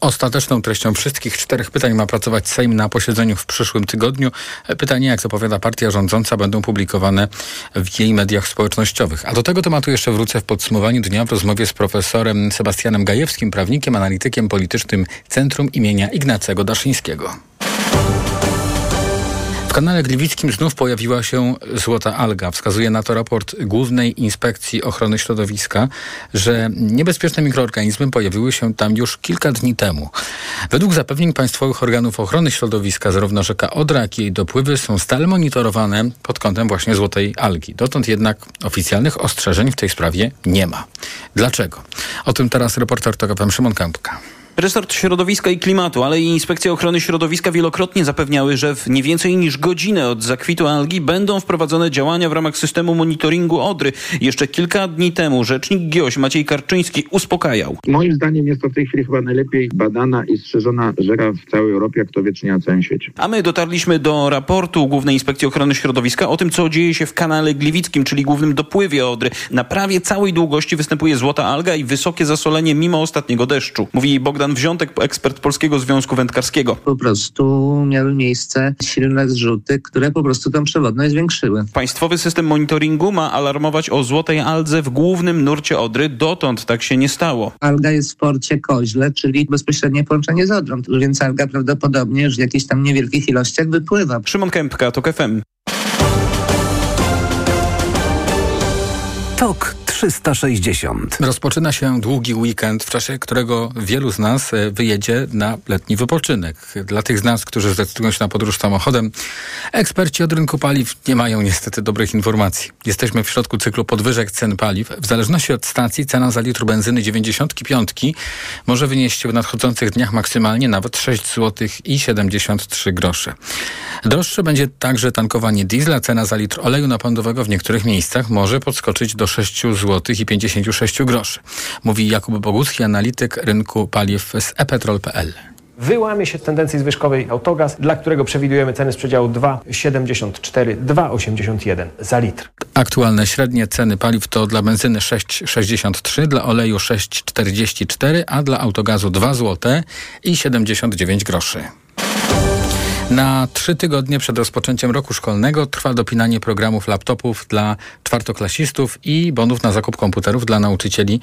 ostateczną treścią wszystkich czterech pytań ma pracować Sejm na posiedzeniu w przyszłym tygodniu. Pytania, jak zapowiada partia rządząca, będą publikowane w jej mediach społecznościowych. A do tego tematu jeszcze wrócę w podsumowaniu dnia w rozmowie z profesorem Sebastianem Gajewskim, prawnikiem, analitykiem politycznym Centrum imienia Ignacego Daszyńskiego. W kanale Gliwickim znów pojawiła się złota alga. Wskazuje na to raport Głównej Inspekcji Ochrony Środowiska, że niebezpieczne mikroorganizmy pojawiły się tam już kilka dni temu. Według zapewnień państwowych organów ochrony środowiska zarówno rzeka Odra, jak i jej dopływy są stale monitorowane pod kątem właśnie złotej algi. Dotąd jednak oficjalnych ostrzeżeń w tej sprawie nie ma. Dlaczego? O tym teraz reporter TOK Szymon Kępka. Resort Środowiska i Klimatu, ale i Inspekcja Ochrony Środowiska wielokrotnie zapewniały, że w nie więcej niż godzinę od zakwitu algi będą wprowadzone działania w ramach systemu monitoringu Odry. Jeszcze kilka dni temu rzecznik GIOŚ Maciej Karczyński uspokajał. Moim zdaniem jest to w tej chwili chyba najlepiej badana i strzeżona rzeka w całej Europie, jak to wiecznie na całym świecie. A my dotarliśmy do raportu Głównej Inspekcji Ochrony Środowiska o tym, co dzieje się w kanale Gliwickim, czyli głównym dopływie Odry. Na prawie całej długości występuje złota alga i wysokie zasolenie mimo ostatniego deszczu. Mówi Bogdan Bogdan Wziątek, ekspert Polskiego Związku Wędkarskiego. Po prostu miały miejsce silne zrzuty, które po prostu tą przewodność zwiększyły. Państwowy system monitoringu ma alarmować o złotej aldze w głównym nurcie Odry. Dotąd tak się nie stało. Alga jest w porcie Koźle, czyli bezpośrednie połączenie z Odrą, więc alga prawdopodobnie już w jakichś tam niewielkich ilościach wypływa. Szymon Kępka, TOK FM. TOK 360. Rozpoczyna się długi weekend, w czasie którego wielu z nas e, wyjedzie na letni wypoczynek. Dla tych z nas, którzy zdecydują się na podróż samochodem, eksperci od rynku paliw nie mają niestety dobrych informacji. Jesteśmy w środku cyklu podwyżek cen paliw. W zależności od stacji cena za litr benzyny 95 może wynieść w nadchodzących dniach maksymalnie nawet 6 zł i 73 grosze. Droższe będzie także tankowanie diesla. Cena za litr oleju napędowego w niektórych miejscach może podskoczyć do 6 zł zł i 56 groszy. Mówi Jakub Bogucki, analityk rynku paliw z epetrol.pl wyłamie się z tendencji zwyżkowej autogaz, dla którego przewidujemy ceny z przedziału 2,74-2,81 za litr. Aktualne średnie ceny paliw to dla benzyny 6,63, dla oleju 6,44, a dla autogazu 2 zł i 79 groszy. Na trzy tygodnie przed rozpoczęciem roku szkolnego trwa dopinanie programów laptopów dla czwartoklasistów i bonów na zakup komputerów dla nauczycieli.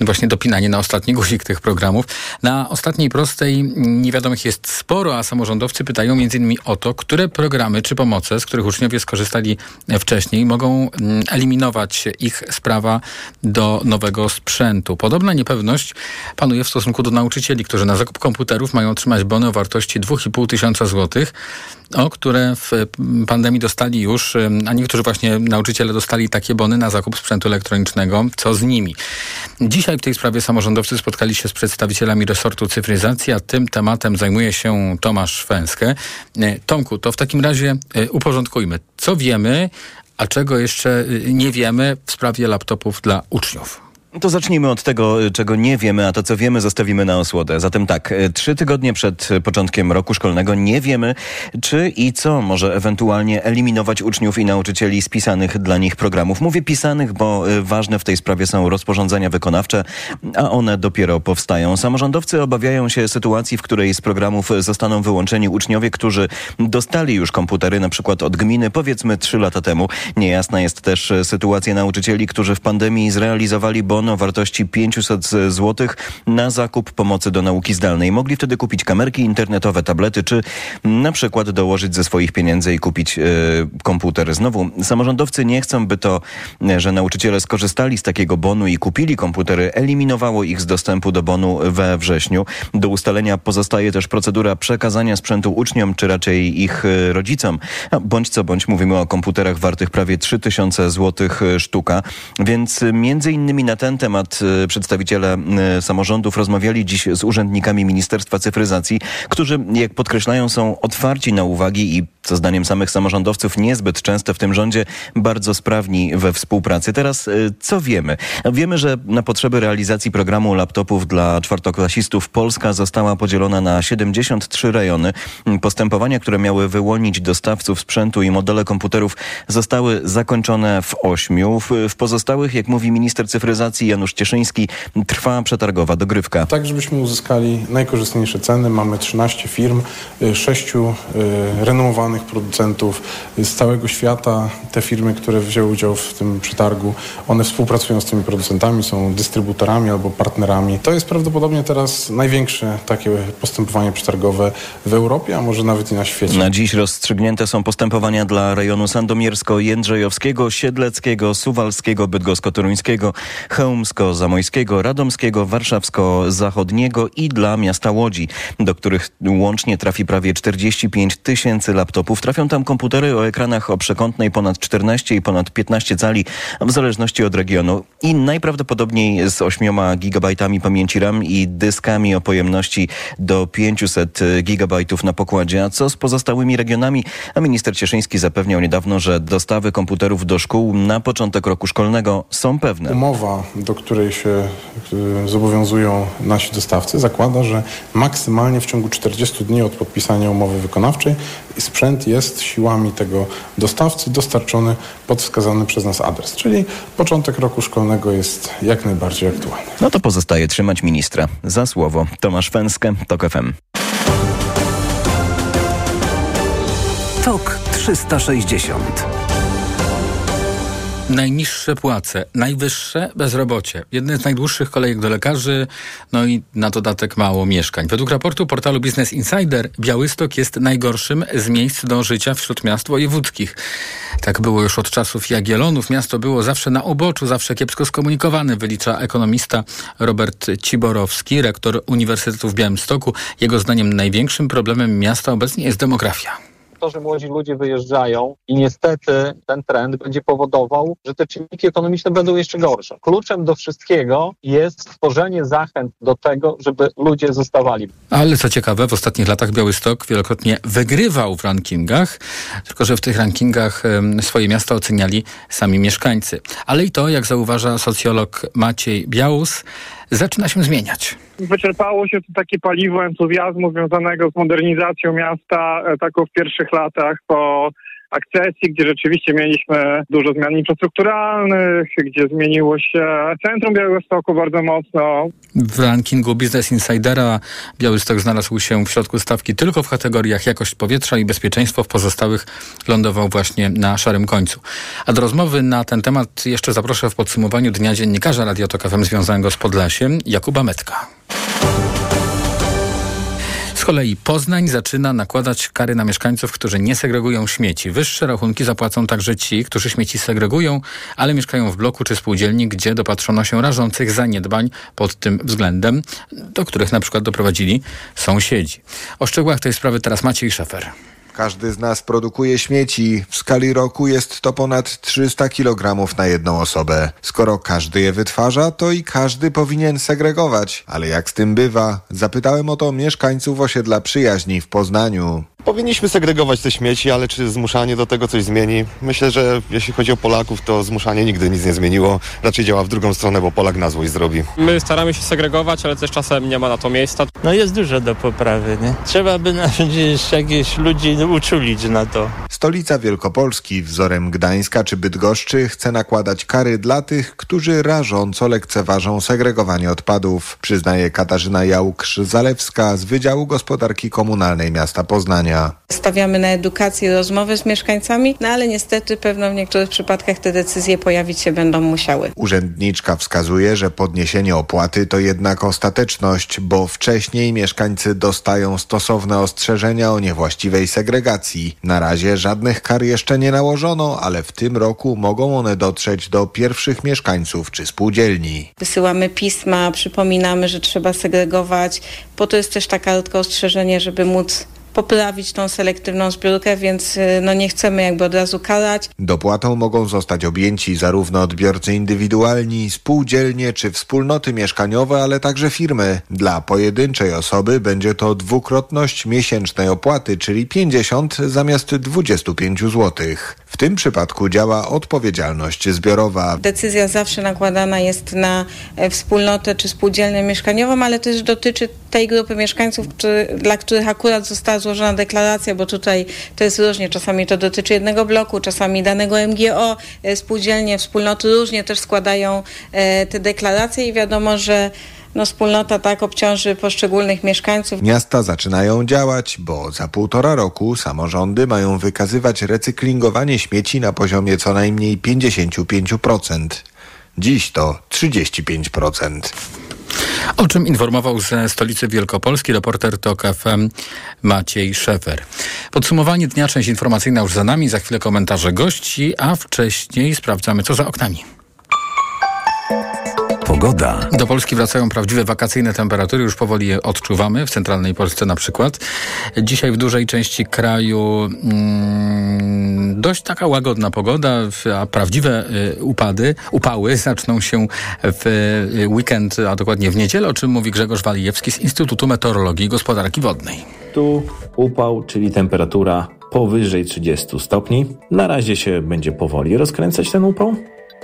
Właśnie dopinanie na ostatni guzik tych programów. Na ostatniej prostej niewiadomych jest sporo, a samorządowcy pytają m.in. o to, które programy czy pomoce, z których uczniowie skorzystali wcześniej, mogą mm, eliminować ich sprawa do nowego sprzętu. Podobna niepewność panuje w stosunku do nauczycieli, którzy na zakup komputerów mają otrzymać bony o wartości 2,5 tysiąca złotych o które w pandemii dostali już, a niektórzy właśnie nauczyciele dostali takie bony na zakup sprzętu elektronicznego. Co z nimi? Dzisiaj w tej sprawie samorządowcy spotkali się z przedstawicielami resortu cyfryzacji, a tym tematem zajmuje się Tomasz Fęskę. E, Tomku, to w takim razie e, uporządkujmy. Co wiemy, a czego jeszcze e, nie wiemy w sprawie laptopów dla uczniów? To zacznijmy od tego, czego nie wiemy, a to, co wiemy, zostawimy na osłodę. Zatem tak, e, trzy tygodnie przed początkiem roku szkolnego nie wiemy, czy i co może ewentualnie eliminować uczniów i nauczycieli z pisanych dla nich programów. Mówię pisanych, bo ważne w tej sprawie są rozporządzenia wykonawcze, a one dopiero powstają. Samorządowcy obawiają się sytuacji, w której z programów zostaną wyłączeni uczniowie, którzy dostali już komputery, na przykład od gminy, powiedzmy trzy lata temu. Niejasna jest też sytuacja nauczycieli, którzy w pandemii zrealizowali bon o wartości 500 zł na zakup pomocy do nauki zdalnej. Mogli wtedy kupić kamerki internetowe, tablety, czy na przykład dołożyć ze swoich pieniędzy i kupić y, komputer. Znowu, samorządowcy nie chcą, by to, że nauczyciele skorzystali z takiego bonu i kupili komputery, eliminowało ich z dostępu do bonu we wrześniu. Do ustalenia pozostaje też procedura przekazania sprzętu uczniom, czy raczej ich e, rodzicom. Bądź co bądź mówimy o komputerach wartych prawie 3000 zł sztuka, więc między innymi na ten temat y, przedstawiciele y, samorządów rozmawiali dziś z urzędnikami Ministerstwa Cyfryzacji, którzy, jak podkreślają, są otwarci na uwagi i co zdaniem samych samorządowców niezbyt często w tym rządzie, bardzo sprawni we współpracy. Teraz y, co wiemy? Wiemy, że na potrzeby realizacji programu laptopów dla czwartoklasistów Polska została podzielona na 73 rejony. Postępowania, które miały wyłonić dostawców sprzętu i modele komputerów zostały zakończone w ośmiu. W, w pozostałych, jak mówi minister cyfryzacji Janusz Cieszyński, trwa przetargowa dogrywka. Tak, żebyśmy uzyskali najkorzystniejsze ceny. Mamy 13 firm, 6 renomowanych producentów z całego świata. Te firmy, które wzięły udział w tym przetargu, one współpracują z tymi producentami, są dystrybutorami albo partnerami. To jest prawdopodobnie teraz największe takie postępowanie przetargowe w Europie, a może nawet i na świecie. Na dziś rozstrzygnięte są postępowania dla rejonu sandomiersko-jędrzejowskiego, siedleckiego, suwalskiego, bydgosko-toruńskiego, chełmsko-zamojskiego, radomskiego, warszawsko-zachodniego i dla miasta Łodzi, do których łącznie trafi prawie 45 tysięcy laptopów. Trafią tam komputery o ekranach o przekątnej ponad 14 i ponad 15 cali, w zależności od regionu. I najprawdopodobniej z 8 gigabajtami pamięci RAM i dyskami o pojemności do 500 gigabajtów na pokładzie. A co z pozostałymi regionami? A minister Cieszyński zapewniał niedawno, że dostawy komputerów do szkół na początek roku szkolnego są pewne. Umowa, do której się y, zobowiązują nasi dostawcy, zakłada, że maksymalnie w ciągu 40 dni od podpisania umowy wykonawczej sprzęt jest siłami tego dostawcy dostarczony pod wskazany przez nas adres. Czyli początek roku szkolnego jest jak najbardziej aktualny. No to pozostaje trzymać ministra za słowo. Tomasz Fęskę, TOK FM. TOK 360 Najniższe płace, najwyższe bezrobocie, jedne z najdłuższych kolejek do lekarzy, no i na dodatek mało mieszkań. Według raportu portalu Business Insider Białystok jest najgorszym z miejsc do życia wśród miast wojewódzkich. Tak było już od czasów Jagiellonów. Miasto było zawsze na oboczu, zawsze kiepsko skomunikowane, wylicza ekonomista Robert Ciborowski, rektor Uniwersytetu w Białymstoku. Jego zdaniem największym problemem miasta obecnie jest demografia to, że młodzi ludzie wyjeżdżają i niestety ten trend będzie powodował, że te czynniki ekonomiczne będą jeszcze gorsze. Kluczem do wszystkiego jest stworzenie zachęt do tego, żeby ludzie zostawali. Ale co ciekawe, w ostatnich latach Białystok wielokrotnie wygrywał w rankingach, tylko że w tych rankingach swoje miasta oceniali sami mieszkańcy. Ale i to, jak zauważa socjolog Maciej Białus, zaczyna się zmieniać. Wyczerpało się to takie paliwo entuzjazmu związanego z modernizacją miasta, e, taką w pierwszych latach po akcesji, gdzie rzeczywiście mieliśmy dużo zmian infrastrukturalnych, gdzie zmieniło się centrum Białegostoku bardzo mocno. W rankingu Business Insidera Białystok znalazł się w środku stawki tylko w kategoriach jakość powietrza i bezpieczeństwo, w pozostałych lądował właśnie na szarym końcu. A do rozmowy na ten temat jeszcze zaproszę w podsumowaniu Dnia Dziennikarza Radio FM związanego z Podlasiem, Jakuba Metka kolei Poznań zaczyna nakładać kary na mieszkańców, którzy nie segregują śmieci. Wyższe rachunki zapłacą także ci, którzy śmieci segregują, ale mieszkają w bloku czy spółdzielni, gdzie dopatrzono się rażących zaniedbań pod tym względem, do których na przykład doprowadzili sąsiedzi. O szczegółach tej sprawy teraz Maciej Szefer. Każdy z nas produkuje śmieci. W skali roku jest to ponad 300 kg na jedną osobę. Skoro każdy je wytwarza, to i każdy powinien segregować. Ale jak z tym bywa? Zapytałem o to mieszkańców osiedla przyjaźni w Poznaniu. Powinniśmy segregować te śmieci, ale czy zmuszanie do tego coś zmieni? Myślę, że jeśli chodzi o Polaków, to zmuszanie nigdy nic nie zmieniło. Raczej działa w drugą stronę, bo Polak na złość zrobi. My staramy się segregować, ale też czasem nie ma na to miejsca. No jest dużo do poprawy, nie? Trzeba by gdzieś jakieś ludzi uczulić na to. Stolica Wielkopolski wzorem Gdańska czy Bydgoszczy chce nakładać kary dla tych, którzy rażąco lekceważą segregowanie odpadów, przyznaje Katarzyna Jałk-Zalewska z Wydziału Gospodarki Komunalnej Miasta Poznania. Stawiamy na edukację, rozmowę z mieszkańcami, no ale niestety pewno w niektórych przypadkach te decyzje pojawić się będą musiały. Urzędniczka wskazuje, że podniesienie opłaty to jednak ostateczność, bo wcześniej mieszkańcy dostają stosowne ostrzeżenia o niewłaściwej segregacji. Na razie żadnych kar jeszcze nie nałożono, ale w tym roku mogą one dotrzeć do pierwszych mieszkańców czy spółdzielni. Wysyłamy pisma, przypominamy, że trzeba segregować. Po to jest też taka krótkie ostrzeżenie, żeby móc poprawić tą selektywną zbiórkę, więc no nie chcemy jakby od razu karać. Dopłatą mogą zostać objęci zarówno odbiorcy indywidualni, spółdzielnie czy wspólnoty mieszkaniowe, ale także firmy. Dla pojedynczej osoby będzie to dwukrotność miesięcznej opłaty, czyli 50 zamiast 25 zł. W tym przypadku działa odpowiedzialność zbiorowa. Decyzja zawsze nakładana jest na e, wspólnotę czy spółdzielnię mieszkaniową, ale też dotyczy tej grupy mieszkańców, dla których akurat została złożona deklaracja, bo tutaj to jest różnie. Czasami to dotyczy jednego bloku, czasami danego MGO. E, spółdzielnie, wspólnoty różnie też składają e, te deklaracje i wiadomo, że no, wspólnota tak obciąży poszczególnych mieszkańców. Miasta zaczynają działać, bo za półtora roku samorządy mają wykazywać recyklingowanie śmieci na poziomie co najmniej 55%. Dziś to 35%. O czym informował ze stolicy Wielkopolski reporter TOK FM Maciej Szefer. Podsumowanie dnia, część informacyjna już za nami, za chwilę komentarze gości, a wcześniej sprawdzamy co za oknami. Pogoda. Do Polski wracają prawdziwe wakacyjne temperatury, już powoli je odczuwamy, w centralnej Polsce na przykład. Dzisiaj w dużej części kraju mm, dość taka łagodna pogoda, a prawdziwe y, upady, upały zaczną się w y, weekend, a dokładnie w niedzielę, o czym mówi Grzegorz Walijewski z Instytutu Meteorologii i Gospodarki Wodnej. Tu upał, czyli temperatura powyżej 30 stopni. Na razie się będzie powoli rozkręcać ten upał.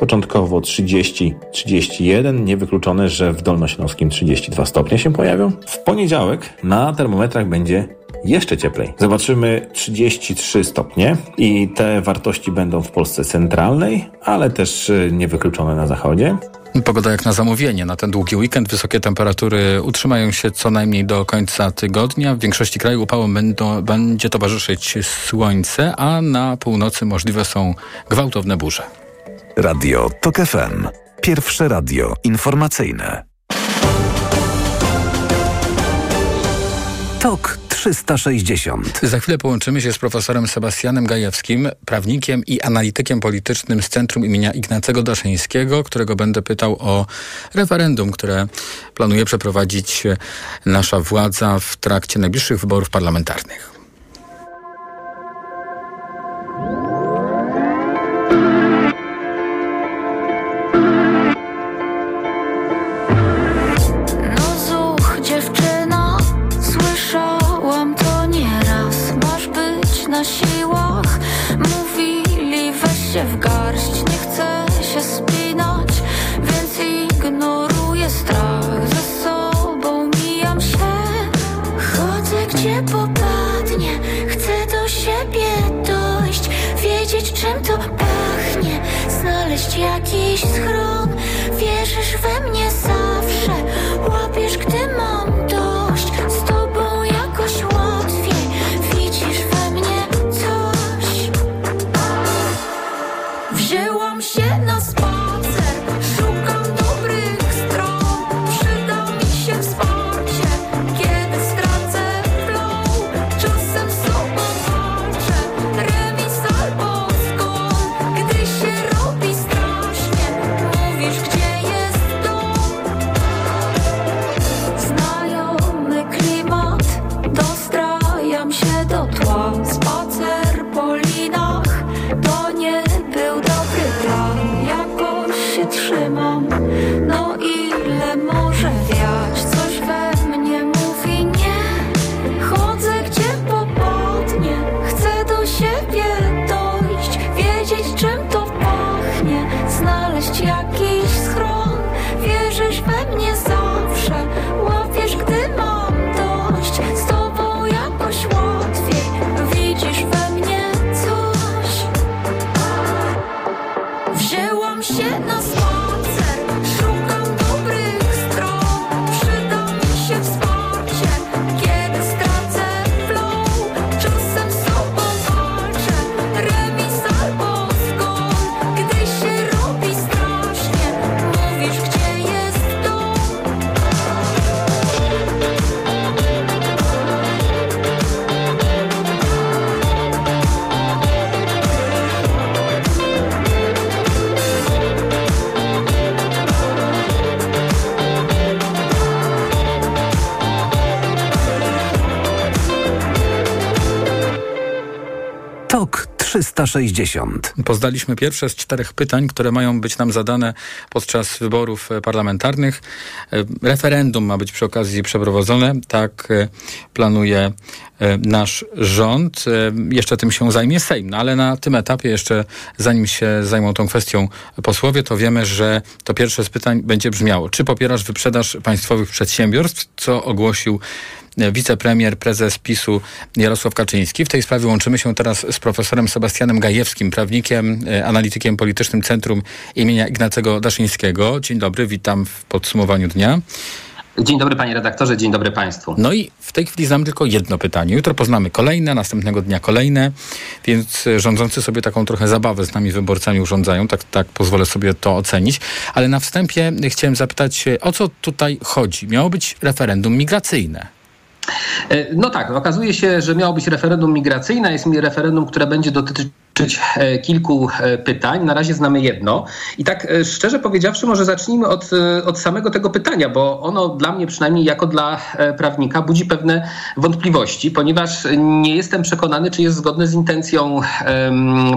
Początkowo 30-31, niewykluczone, że w Dolnośląskim 32 stopnie się pojawią. W poniedziałek na termometrach będzie jeszcze cieplej. Zobaczymy 33 stopnie i te wartości będą w Polsce centralnej, ale też y, niewykluczone na zachodzie. Pogoda jak na zamówienie. Na ten długi weekend wysokie temperatury utrzymają się co najmniej do końca tygodnia. W większości kraju upałom będą, będzie towarzyszyć słońce, a na północy możliwe są gwałtowne burze. Radio TOK FM. Pierwsze radio informacyjne. TOK 360. Za chwilę połączymy się z profesorem Sebastianem Gajewskim, prawnikiem i analitykiem politycznym z Centrum imienia Ignacego Daszyńskiego, którego będę pytał o referendum, które planuje przeprowadzić nasza władza w trakcie najbliższych wyborów parlamentarnych. Popadnie. Chcę do siebie dojść Wiedzieć czym to pachnie. Znaleźć jakiś schron. Wierzysz we mnie zawsze. Łapiesz gdy mam 360. Poznaliśmy pierwsze z czterech pytań, które mają być nam zadane podczas wyborów e, parlamentarnych. E, Referendum ma być przy okazji przeprowadzone. Tak e, planuje nasz rząd. E, Jeszcze tym się zajmie Sejm. No ale na tym etapie jeszcze, zanim się zajmą tą kwestią posłowie, to wiemy, że to pierwsze z pytań będzie brzmiało. Czy popierasz wyprzedaż państwowych przedsiębiorstw, co ogłosił e, wicepremier, prezes PiSu Jarosław Kaczyński. W tej sprawie łączymy się teraz z profesorem Sebastianem Gajewskim, prawnikiem, e, analitykiem politycznym Centrum imienia Ignacego Daszyńskiego. Dzień dobry, witam w podsumowaniu dnia. Dzień dobry panie redaktorze, dzień dobry państwu. No i w tej chwili znam tylko jedno pytanie. Jutro poznamy kolejne, następnego dnia kolejne, więc rządzący sobie taką trochę zabawę z nami wyborcami urządzają, tak, tak pozwolę sobie to ocenić. Ale na wstępie chciałem zapytać, o co tutaj chodzi? Miało być referendum migracyjne. E, No tak, okazuje się, że miało być referendum migracyjne, jest mi referendum, które będzie dotyczyć e, kilku e, pytań. Na razie znamy jedno. I tak e, szczerze powiedziawszy, może zacznijmy od, od samego tego pytania, bo ono dla mnie przynajmniej jako dla prawnika budzi pewne wątpliwości, ponieważ nie jestem przekonany, czy jest zgodne z intencją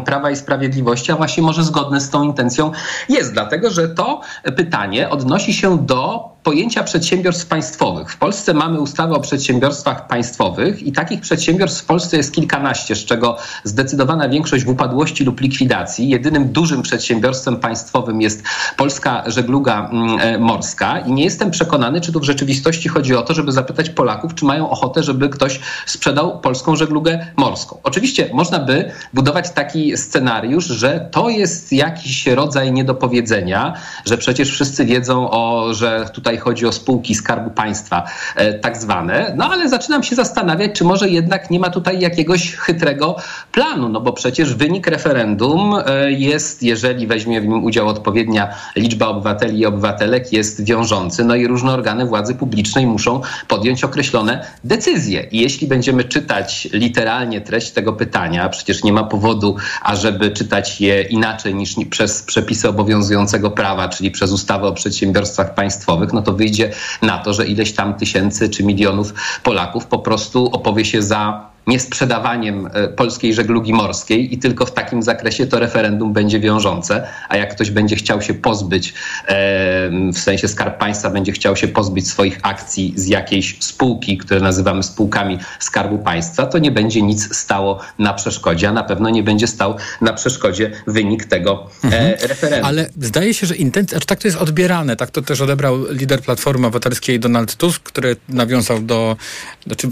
Prawa i Sprawiedliwości, a właśnie może zgodne z tą intencją jest, dlatego że to pytanie odnosi się do pojęcia przedsiębiorstw państwowych. W Polsce mamy ustawę o przedsiębiorstwach państwowych i takich przedsiębiorstw w Polsce jest kilkanaście, z czego zdecydowana większość w upadłości lub likwidacji. Jedynym dużym przedsiębiorstwem państwowym jest Polska Żegluga mm, e, Morska i nie jestem przekonany, czy tu w rzeczywistości chodzi o to, żeby zapytać Polaków, czy mają ochotę, żeby ktoś sprzedał polską żeglugę morską. Oczywiście można by budować taki scenariusz, że to jest jakiś rodzaj niedopowiedzenia, że przecież wszyscy wiedzą, o, że tutaj chodzi o spółki Skarbu Państwa, e, tak zwane. No ale zaczynam się zastanawiać, czy może jednak nie ma tutaj jakiegoś chytrego planu, no bo przecież wynik referendum e, jest, jeżeli weźmie w nim udział odpowiednia liczba obywateli i obywatelek, jest wiążący. No i różne organy władzy publicznej muszą podjąć określone decyzje. I jeśli będziemy czytać literalnie treść tego pytania, przecież nie ma powodu, ażeby czytać je inaczej niż ni- przez przepisy obowiązującego prawa, czyli przez ustawę o przedsiębiorstwach państwowych, no to wyjdzie na to, że ileś tam tysięcy czy milionów Polaków po prostu opowie się za niesprzedawaniem e, polskiej żeglugi morskiej i tylko w takim zakresie to referendum będzie wiążące, a jak ktoś będzie chciał się pozbyć, e, w sensie Skarb Państwa będzie chciał się pozbyć swoich akcji z jakiejś spółki, które nazywamy spółkami Skarbu Państwa, to nie będzie nic stało na przeszkodzie, a na pewno nie będzie stał na przeszkodzie wynik tego e, referendum. Ale zdaje się, że intencja, tak to jest odbierane, tak to też odebrał lider Platformy Obywatelskiej Donald Tusk, który nawiązał do, znaczy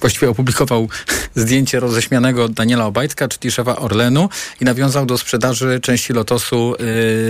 właściwie opublikował zdjęcie roześmianego Daniela Obajtka, czyli szefa Orlenu i nawiązał do sprzedaży części Lotosu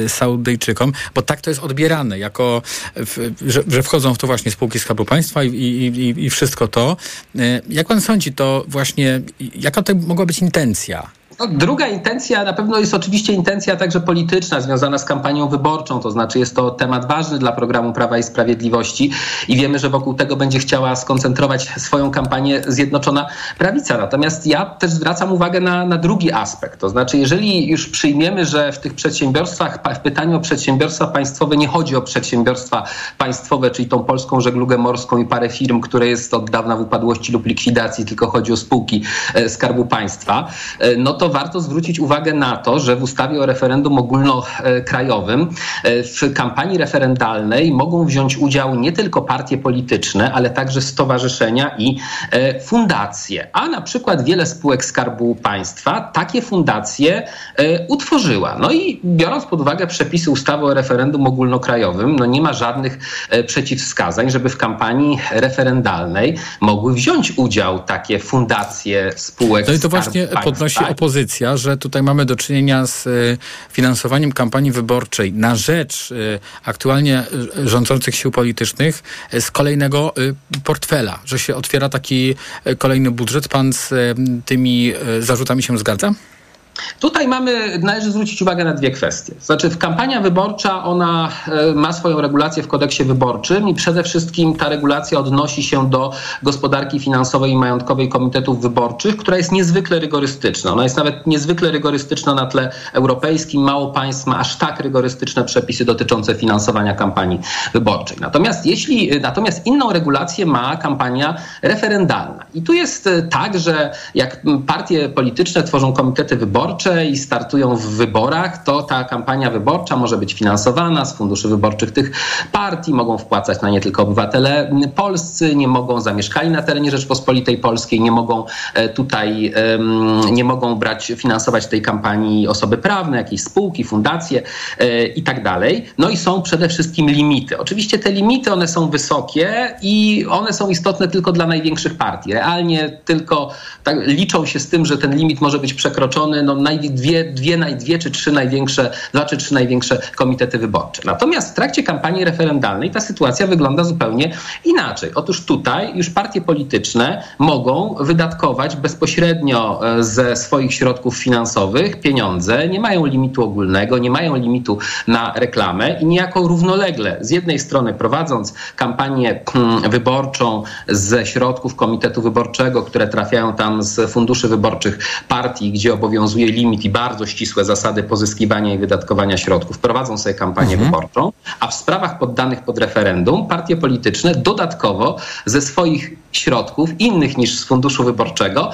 y, Saudyjczykom, bo tak to jest odbierane, jako, w, że, że wchodzą w to właśnie spółki Skarbu Państwa i, i, i, wszystko to. Y, jak pan sądzi, to właśnie, jaka to mogła być intencja? No, druga intencja na pewno jest oczywiście intencja także polityczna, związana z kampanią wyborczą, to znaczy jest to temat ważny dla programu Prawa i Sprawiedliwości i wiemy, że wokół tego będzie chciała skoncentrować swoją kampanię Zjednoczona Prawica. Natomiast ja też zwracam uwagę na, na drugi aspekt, to znaczy jeżeli już przyjmiemy, że w tych przedsiębiorstwach, w pytaniu o przedsiębiorstwa państwowe nie chodzi o przedsiębiorstwa państwowe, czyli tą polską żeglugę morską i parę firm, które jest od dawna w upadłości lub likwidacji, tylko chodzi o spółki e, Skarbu Państwa, e, no to warto zwrócić uwagę na to, że w ustawie o referendum ogólnokrajowym e, w kampanii referendalnej mogą wziąć udział nie tylko partie polityczne, ale także stowarzyszenia i e, fundacje. A na przykład wiele spółek Skarbu Państwa takie fundacje e, utworzyła. No i biorąc pod uwagę przepisy ustawy o referendum ogólnokrajowym, no nie ma żadnych przeciwwskazań, żeby w kampanii referendalnej mogły wziąć udział takie fundacje spółek No i to właśnie Państwa. podnosi opozycja, że tutaj mamy do czynienia z y, finansowaniem kampanii wyborczej na rzecz y, aktualnie y, rządzących sił politycznych z kolejnego portfela, że się otwiera taki kolejny budżet. Pan z tymi zarzutami się zgadza? Tutaj mamy, należy zwrócić uwagę na dwie kwestie. Znaczy, kampania wyborcza ona e, ma swoją regulację w kodeksie wyborczym i przede wszystkim ta regulacja odnosi się do gospodarki finansowej i majątkowej komitetów wyborczych, która jest niezwykle rygorystyczna. Ona jest nawet niezwykle rygorystyczna na tle europejskim. Mało państw ma aż tak rygorystyczne przepisy dotyczące finansowania kampanii wyborczej. Natomiast jeśli, natomiast inną regulację ma kampania referendalna. I tu jest e, tak, że jak partie polityczne tworzą komitety wyborcze i startują w wyborach, to ta kampania wyborcza może być finansowana z funduszy wyborczych tych partii, mogą wpłacać na nie tylko obywatele polscy, nie mogą zamieszkali na terenie Rzeczpospolitej Polskiej, nie mogą e, tutaj nie mogą brać, finansować tej kampanii osoby prawne, jakieś spółki, fundacje e, i tak dalej. No i są przede wszystkim limity. Oczywiście te limity, one są wysokie i one są istotne tylko dla największych partii. Realnie tylko tak, liczą się z tym, że ten limit może być przekroczony no, dwie, dwie, naj, dwie czy trzy największe, dwa czy trzy największe komitety wyborcze. Natomiast w trakcie kampanii referendalnej ta sytuacja wygląda zupełnie inaczej. Otóż tutaj już partie polityczne mogą wydatkować bezpośrednio e, ze swoich środków finansowych pieniądze, nie mają limitu ogólnego, nie mają limitu na reklamę i niejako równolegle z jednej strony prowadząc kampanię hmm, wyborczą ze środków komitetu wyborczego, które trafiają tam z funduszy wyborczych partii, gdzie obowiązuje limit i bardzo ścisłe zasady pozyskiwania i wydatkowania środków, prowadzą sobie kampanię wyborczą, a w sprawach poddanych pod referendum partie polityczne dodatkowo ze swoich środków innych niż z funduszu wyborczego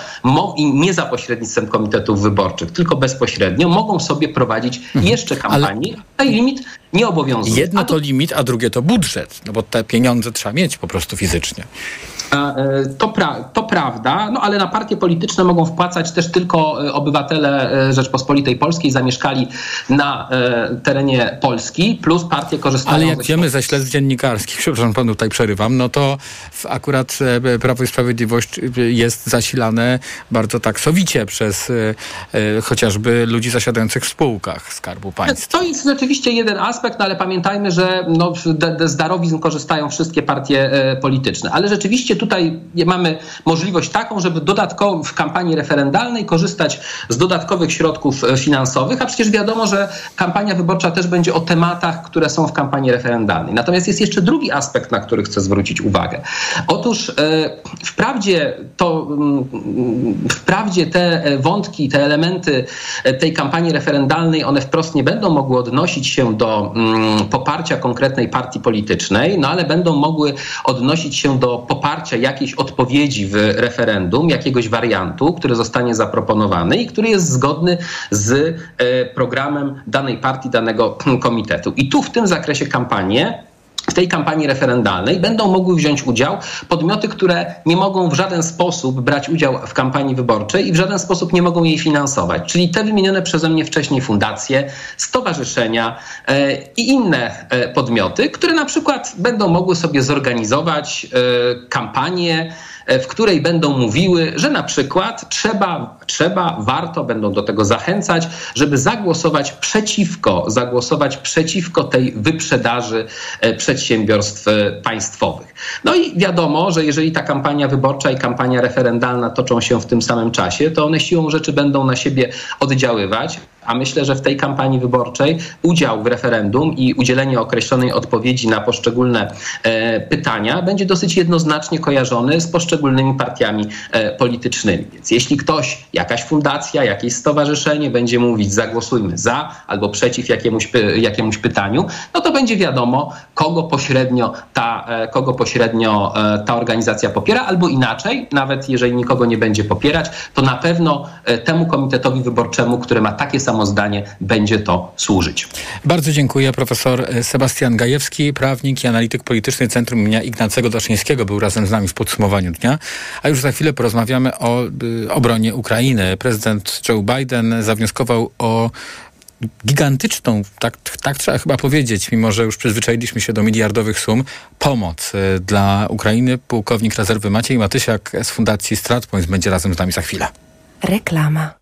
i nie za pośrednictwem komitetów wyborczych, tylko bezpośrednio mogą sobie prowadzić jeszcze kampanię. Ale... limit nie obowiązuje. Jedno to limit, a drugie to budżet, no bo te pieniądze trzeba mieć po prostu fizycznie. A, e, To, pra- to prawda, no ale na partie polityczne mogą wpłacać też tylko e, obywatele e, Rzeczpospolitej Polskiej zamieszkali na e, terenie Polski, plus partie korzystają Ale jak wiemy ze śledztw dziennikarskich, przepraszam panu tutaj przerywam, no to akurat Prawo i Sprawiedliwość e, jest zasilane bardzo tak sowicie przez e, e, chociażby ludzi zasiadających w spółkach Skarbu Państwa. To jest rzeczywiście jeden aspekt, no ale pamiętajmy, że no, z darowizn korzystają wszystkie partie e, polityczne. Ale rzeczywiście tutaj mamy możliwość taką, żeby dodatkowo w kampanii referendalnej korzystać z dodatkowych środków e, finansowych, a przecież wiadomo, że kampania wyborcza też będzie o tematach, które są w kampanii referendalnej. Natomiast jest jeszcze drugi aspekt, na który chcę zwrócić uwagę. Otóż e, wprawdzie to, mm, wprawdzie te e, wątki, te elementy e, tej kampanii referendalnej, one wprost nie będą mogły odnosić się do mm, poparcia konkretnej partii politycznej, no ale będą mogły odnosić się do poparcia jakiejś odpowiedzi w referendum, jakiegoś wariantu, który zostanie zaproponowany i który jest zgodny z e, programem danej partii, danego komitetu. I tu w tym zakresie kampanię w tej kampanii referendalnej będą mogły wziąć udział podmioty, które nie mogą w żaden sposób brać udział w kampanii wyborczej i w żaden sposób nie mogą jej finansować. Czyli te wymienione przeze mnie wcześniej fundacje, stowarzyszenia e, i inne e, podmioty, które na przykład będą mogły sobie zorganizować e, kampanię, w której będą mówiły, że na przykład trzeba, trzeba, warto, będą do tego zachęcać, żeby zagłosować przeciwko, zagłosować przeciwko tej wyprzedaży e, przedsiębiorstw e, państwowych. No i wiadomo, że jeżeli ta kampania wyborcza i kampania referendalna toczą się w tym samym czasie, to one siłą rzeczy będą na siebie oddziaływać. A myślę, że w tej kampanii wyborczej udział w referendum i udzielenie określonej odpowiedzi na poszczególne e, pytania będzie dosyć jednoznacznie kojarzony z poszczególnymi partiami e, politycznymi. Więc jeśli ktoś, jakaś fundacja, jakieś stowarzyszenie będzie mówić zagłosujmy za albo przeciw jakiemuś, jakiemuś pytaniu, no to będzie wiadomo, kogo pośrednio ta, e, kogo pośrednio e, ta organizacja popiera, albo inaczej, nawet jeżeli nikogo nie będzie popierać, to na pewno e, temu komitetowi wyborczemu, który ma takie samo zdanie, będzie to służyć. Bardzo dziękuję. Profesor Sebastian Gajewski, prawnik i analityk polityczny Centrum imienia Ignacego Daszyńskiego był razem z nami w podsumowaniu dnia. A już za chwilę porozmawiamy o y, obronie Ukrainy. Prezydent Joe Biden zawnioskował o gigantyczną, tak, tak trzeba chyba powiedzieć, mimo że już przyzwyczailiśmy się do miliardowych sum, pomoc y, dla Ukrainy. Pułkownik rezerwy Maciej Matysiak z Fundacji StratPoints będzie razem z nami za chwilę. Reklama.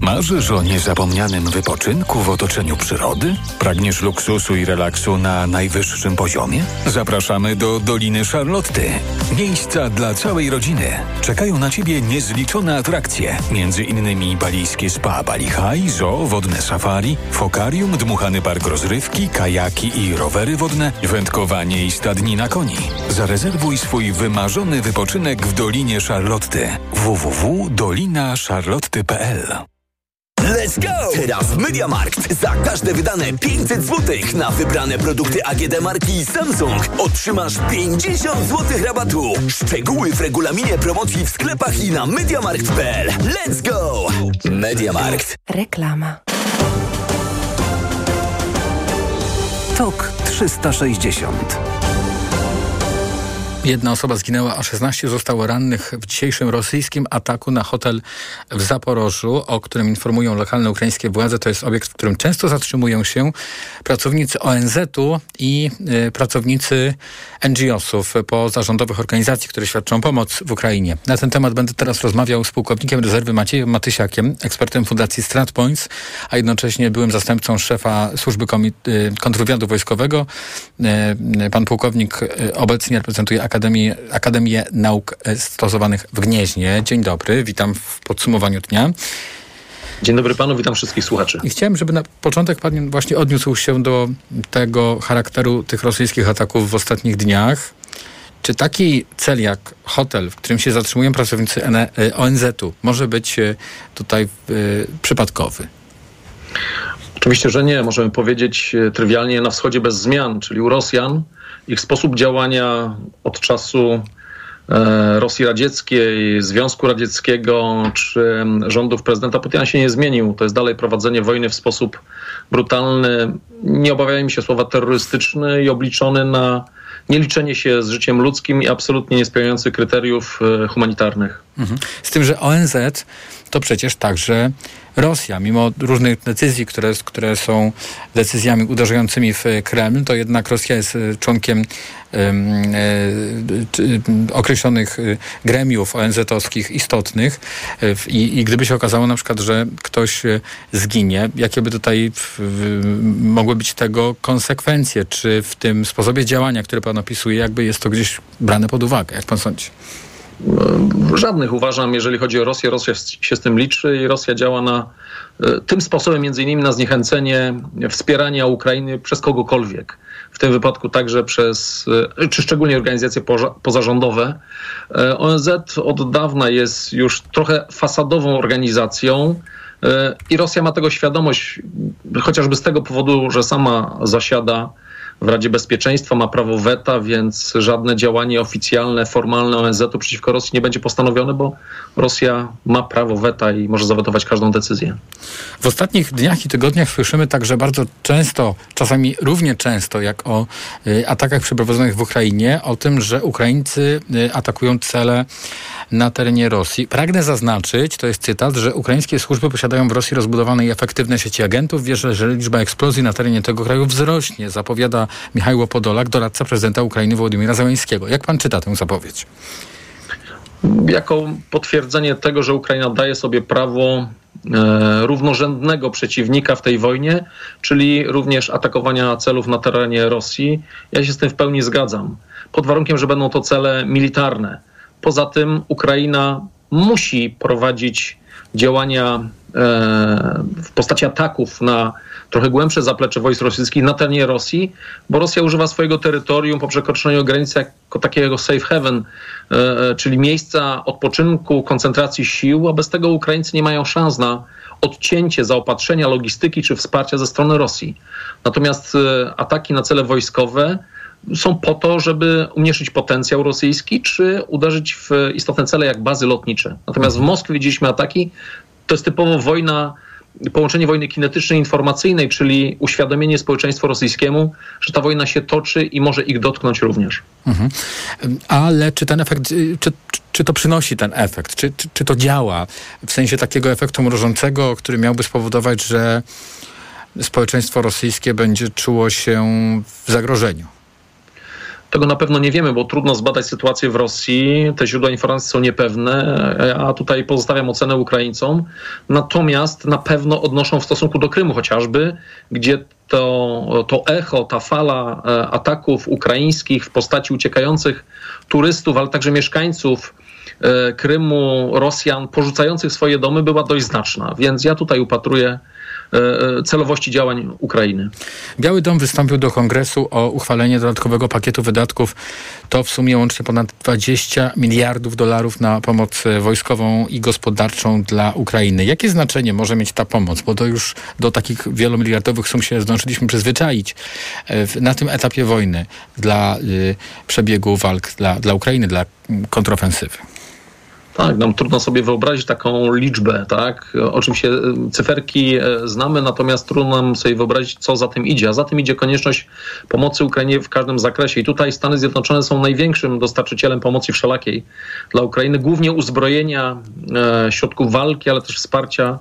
Marzysz o niezapomnianym wypoczynku w otoczeniu przyrody? Pragniesz luksusu i relaksu na najwyższym poziomie? Zapraszamy do Doliny Charlotty. Miejsca dla całej rodziny. Czekają na Ciebie niezliczone atrakcje. Między innymi balijskie spa Bali High, zoo, wodne safari, fokarium, dmuchany park rozrywki, kajaki i rowery wodne, wędkowanie i stadnina koni. Zarezerwuj swój wymarzony wypoczynek w Dolinie Charlotty. www.dolinacharlotty.pl Let's go! Teraz w MediaMarkt za każde wydane 500 zł na wybrane produkty AGD marki Samsung otrzymasz 50 zł rabatu. Szczegóły w regulaminie promocji w sklepach i na MediaMarkt.pl. Let's go! MediaMarkt. Reklama. Tok 360. Jedna osoba zginęła, a 16 zostało rannych w dzisiejszym rosyjskim ataku na hotel w Zaporożu, o którym informują lokalne ukraińskie władze. To jest obiekt, w którym często zatrzymują się pracownicy ONZ-u i y, pracownicy NGO-sów, pozarządowych organizacji, które świadczą pomoc w Ukrainie. Na ten temat będę teraz rozmawiał z pułkownikiem rezerwy Maciejem Matysiakiem, ekspertem Fundacji StratPoints, a jednocześnie byłym zastępcą szefa służby komi- y, kontrwywiadu wojskowego. Y, pan pułkownik y, obecnie reprezentuje Akademię, Akademię Nauk Stosowanych w Gnieźnie. Dzień dobry, witam w podsumowaniu dnia. Dzień dobry panu, witam wszystkich słuchaczy. I chciałem, żeby na początek pan właśnie odniósł się do tego charakteru tych rosyjskich ataków w ostatnich dniach. Czy taki cel jak hotel, w którym się zatrzymują pracownicy ONZ-u, może być e, tutaj przypadkowy? Oczywiście, że nie. Możemy powiedzieć e, trywialnie na wschodzie bez zmian, czyli u Rosjan ich sposób działania od czasu e, Rosji Radzieckiej, Związku Radzieckiego czy rządów prezydenta Putina się nie zmienił. To jest dalej prowadzenie wojny w sposób brutalny, nie obawiajmy się słowa terrorystyczny i obliczony na nieliczenie się z życiem ludzkim i absolutnie niespełniający kryteriów e, humanitarnych. Mhm. Z tym, że ONZ to przecież także Rosja, mimo różnych decyzji, które, które są decyzjami uderzającymi w Kreml, to jednak Rosja jest członkiem um, e, określonych gremiów ONZ-owskich istotnych I, i gdyby się okazało na przykład, że ktoś zginie, jakie by tutaj mogły być tego konsekwencje? Czy w tym sposobie działania, który pan opisuje, jakby jest to gdzieś brane pod uwagę, jak pan sądzi? Żadnych uważam, jeżeli chodzi o Rosję. Rosja się z tym liczy i Rosja działa na tym sposobem między innymi na zniechęcenie wspierania Ukrainy przez kogokolwiek. W tym wypadku także przez, czy szczególnie organizacje pozarządowe. ONZ od dawna jest już trochę fasadową organizacją i Rosja ma tego świadomość, chociażby z tego powodu, że sama zasiada w Radzie Bezpieczeństwa, ma prawo weta, więc żadne działanie oficjalne, formalne ONZ-u przeciwko Rosji nie będzie postanowione, bo Rosja ma prawo weta i może zawetować każdą decyzję. W ostatnich dniach i tygodniach słyszymy także bardzo często, czasami równie często, jak o y, atakach przeprowadzonych w Ukrainie, o tym, że Ukraińcy y, atakują cele na terenie Rosji. Pragnę zaznaczyć, to jest cytat, że ukraińskie służby posiadają w Rosji rozbudowane i efektywne sieci agentów. Wierzę, że liczba eksplozji na terenie tego kraju wzrośnie, zapowiada Michał Podolak, doradca prezydenta Ukrainy Władimira Załęskiego. Jak pan czyta tę zapowiedź? Jako potwierdzenie tego, że Ukraina daje sobie prawo e, równorzędnego przeciwnika w tej wojnie, czyli również atakowania celów na terenie Rosji. Ja się z tym w pełni zgadzam. Pod warunkiem, że będą to cele militarne. Poza tym Ukraina musi prowadzić działania w postaci ataków na trochę głębsze zaplecze wojsk rosyjskich na terenie Rosji, bo Rosja używa swojego terytorium po przekroczeniu granicy jako takiego safe haven, czyli miejsca odpoczynku, koncentracji sił, a bez tego Ukraińcy nie mają szans na odcięcie zaopatrzenia, logistyki czy wsparcia ze strony Rosji. Natomiast ataki na cele wojskowe są po to, żeby umniejszyć potencjał rosyjski, czy uderzyć w istotne cele jak bazy lotnicze. Natomiast w Moskwie widzieliśmy ataki, to jest typowo wojna połączenie wojny kinetycznej i informacyjnej, czyli uświadomienie społeczeństwu rosyjskiemu, że ta wojna się toczy i może ich dotknąć również. Mhm. Ale czy ten efekt, czy, czy to przynosi ten efekt? Czy, czy, czy to działa w sensie takiego efektu mrożącego, który miałby spowodować, że społeczeństwo rosyjskie będzie czuło się w zagrożeniu? Tego na pewno nie wiemy, bo trudno zbadać sytuację w Rosji. Te źródła informacji są niepewne, a tutaj pozostawiam ocenę Ukraińcom. Natomiast na pewno odnoszą w stosunku do Krymu chociażby, gdzie to, to echo, ta fala e, ataków ukraińskich w postaci uciekających turystów, ale także mieszkańców e, Krymu, Rosjan porzucających swoje domy była dość znaczna. Więc ja tutaj upatruję e, celowości działań Ukrainy. Biały Dom wystąpił do kongresu o uchwalenie dodatkowego pakietu wydatków. To w sumie łącznie ponad 20 miliardów dolarów na pomoc e, wojskową i gospodarczą dla Ukrainy. Jakie znaczenie może mieć ta pomoc? Bo to już do takich wielomiliardowych sum się zdążyliśmy przyzwyczaić e, na tym etapie wojny dla y, przebiegu walk dla, dla Ukrainy, dla kontrofensywy. Tak, nam trudno sobie wyobrazić taką liczbę, tak? Oczywiście e, cyferki e, znamy, natomiast trudno nam sobie wyobrazić, co za tym idzie. A za tym idzie konieczność pomocy Ukrainie w każdym zakresie. I tutaj Stany Zjednoczone są największym dostarczycielem pomocy wszelakiej dla Ukrainy, głównie uzbrojenia, e, środków walki, ale też wsparcia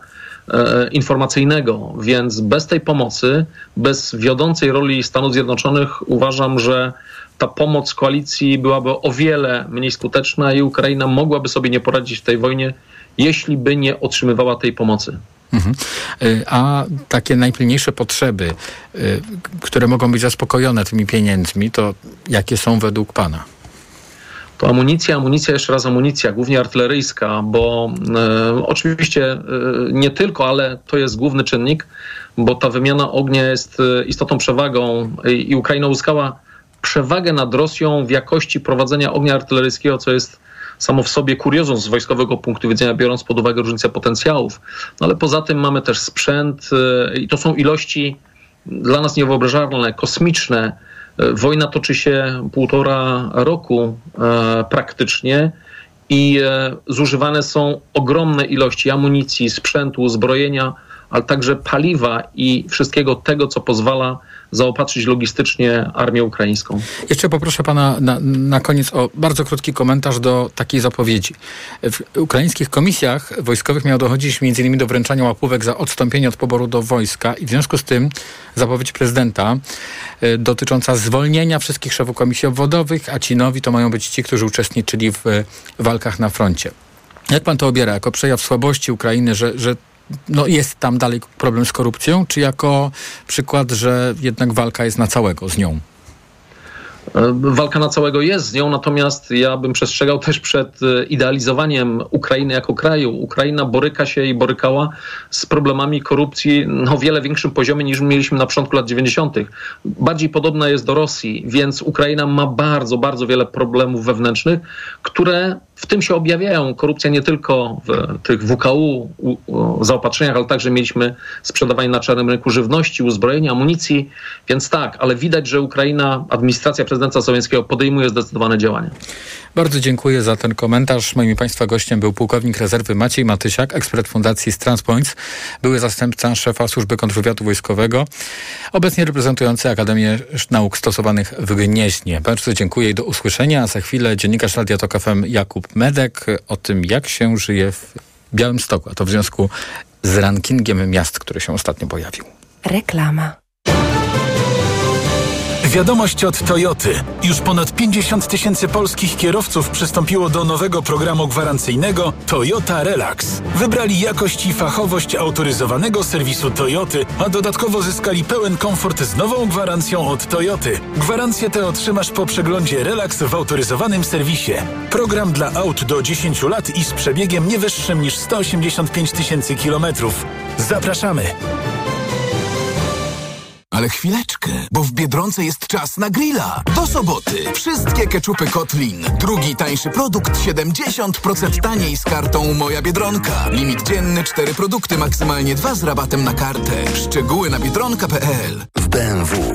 informacyjnego. Więc bez tej pomocy, bez wiodącej roli Stanów Zjednoczonych, uważam, że ta pomoc koalicji byłaby o wiele mniej skuteczna i Ukraina mogłaby sobie nie poradzić w tej wojnie, jeśli by nie otrzymywała tej pomocy. Mhm. Y, A takie najpilniejsze potrzeby, y, które mogą być zaspokojone tymi pieniędzmi, to jakie są według Pana? To amunicja, amunicja, jeszcze raz amunicja, głównie artyleryjska, bo e, oczywiście e, nie tylko, ale to jest główny czynnik, bo ta wymiana ognia jest e, istotną przewagą i, i Ukraina uzyskała przewagę nad Rosją w jakości prowadzenia ognia artyleryjskiego, co jest samo w sobie kuriozum z wojskowego punktu widzenia, biorąc pod uwagę różnicę potencjałów. No ale poza tym mamy też sprzęt e, i to są ilości dla nas niewyobrażalne, kosmiczne. E, Wojna toczy się półtora roku e, praktycznie i zużywane są ogromne ilości amunicji, sprzętu, uzbrojenia, ale także paliwa i wszystkiego tego, co pozwala zaopatrzyć logistycznie armię ukraińską. Jeszcze poproszę pana na, na koniec o bardzo krótki komentarz do takiej zapowiedzi. W ukraińskich komisjach wojskowych miało dochodzić m.in. do wręczania łapówek za odstąpienie od poboru do wojska i w związku z tym zapowiedź prezydenta y, dotycząca zwolnienia wszystkich szefów komisji obwodowych, a ci nowi to mają być ci, którzy uczestniczyli w y, walkach na froncie. Jak pan to obiera? Jako przejaw słabości Ukrainy, że, że no jest tam dalej problem z korupcją, czy jako przykład, że jednak walka jest na całego z nią? E, Walka na całego jest z nią, natomiast ja bym przestrzegał też przed e, idealizowaniem Ukrainy jako kraju. Ukraina boryka się i borykała z problemami korupcji na o wiele większym poziomie niż mieliśmy na początku lat 90. Bardziej podobna jest do Rosji, więc Ukraina ma bardzo, bardzo wiele problemów wewnętrznych, które w tym się objawiają. Korupcja nie tylko w tych WKU zaopatrzeniach, ale także mieliśmy sprzedawanie na czarnym rynku żywności, uzbrojenia, amunicji. Więc tak, ale widać, że Ukraina, administracja prezydenta Załęckiego podejmuje zdecydowane działania. Bardzo dziękuję za ten komentarz. Moim Państwa gościem był pułkownik rezerwy Maciej Matysiak, ekspert Fundacji Transpoints, były zastępca szefa Służby Kontrwywiadu Wojskowego, obecnie reprezentujący Akademię Nauk Stosowanych w Gnieźnie. Bardzo dziękuję i do usłyszenia. A za chwilę dziennikarz Radia Tok FM Jakub Medek o tym, jak się żyje w Białymstoku, a to w związku z rankingiem miast, który się ostatnio pojawił. Reklama. Wiadomość od Toyoty. Już ponad 50 tysięcy polskich kierowców przystąpiło do nowego programu gwarancyjnego Toyota Relax. Wybrali jakość i fachowość autoryzowanego serwisu Toyoty, a dodatkowo zyskali pełen komfort z nową gwarancją od Toyoty. Gwarancję tę otrzymasz po przeglądzie Relax w autoryzowanym serwisie. Program dla aut do 10 lat i z przebiegiem nie wyższym niż 185 tysięcy kilometrów. Zapraszamy! Ale chwileczkę, bo w Biedronce jest czas na grilla. Do soboty wszystkie keczupy Kotlin. Drugi tańszy produkt 70% taniej z kartą Moja Biedronka. Limit dzienny 4 produkty, maksymalnie 2 z rabatem na kartę. Szczegóły na biedronka.pl. BMW.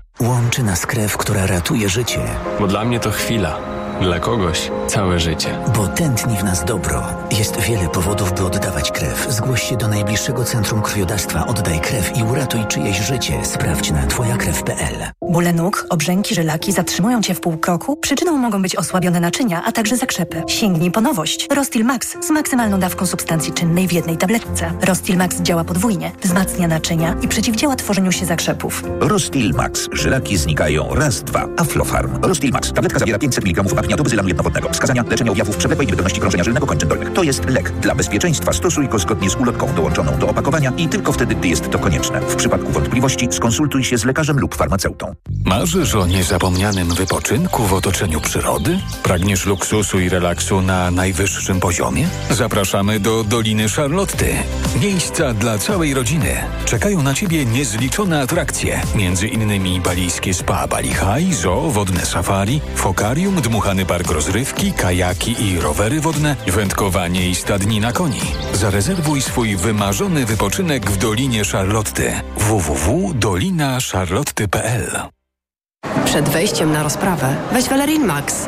Łączy nas krew, która ratuje życie. Bo dla mnie to chwila, dla kogoś całe życie. Bo tętni w nas dobro. Jest wiele powodów, by oddawać krew. Zgłoś się do najbliższego centrum krwiodawstwa. Oddaj krew i uratuj czyjeś życie. Sprawdź na twojakrew.pl. Bóle nóg, obrzęki, żylaki zatrzymują Cię w pół kroku? Przyczyną mogą być osłabione naczynia, a także zakrzepy. Sięgnij po nowość. Rostil Max z maksymalną dawką substancji czynnej w jednej tabletce. Rostil Max działa podwójnie, wzmacnia naczynia i przeciwdziała tworzeniu się zakrzepów. Rostil Max. Żylaki znikają raz, dwa. Aflofarm. Rostil Max. Tabletka zawiera 500 mg apniatu bezylanu jednowodnego. Wskazania leczenia objawów przewlekłej niewydolności krążenia żylnego kończyn dolnych. To jest lek. Dla bezpieczeństwa stosuj go zgodnie z ulotką dołączoną do opakowania i tylko wtedy, gdy jest to konieczne. W przypadku wątpliwości skonsultuj się z lekarzem lub farmaceutą. Marzysz o niezapomnianym wypoczynku w otoczeniu przyrody? Pragniesz luksusu i relaksu na najwyższym poziomie? Zapraszamy do Doliny Charlotty. Miejsca dla całej rodziny. Czekają na Ciebie niezliczone atrakcje. Między innymi balijskie spa Bali High, zoo, wodne safari, fokarium, dmuchany park rozrywki, kajaki i rowery wodne, wędkowanie i stadnina koni. Zarezerwuj swój wymarzony wypoczynek w Dolinie Charlotty. www.dolinacharlotty.pl Przed wejściem na rozprawę weź Valerin Max,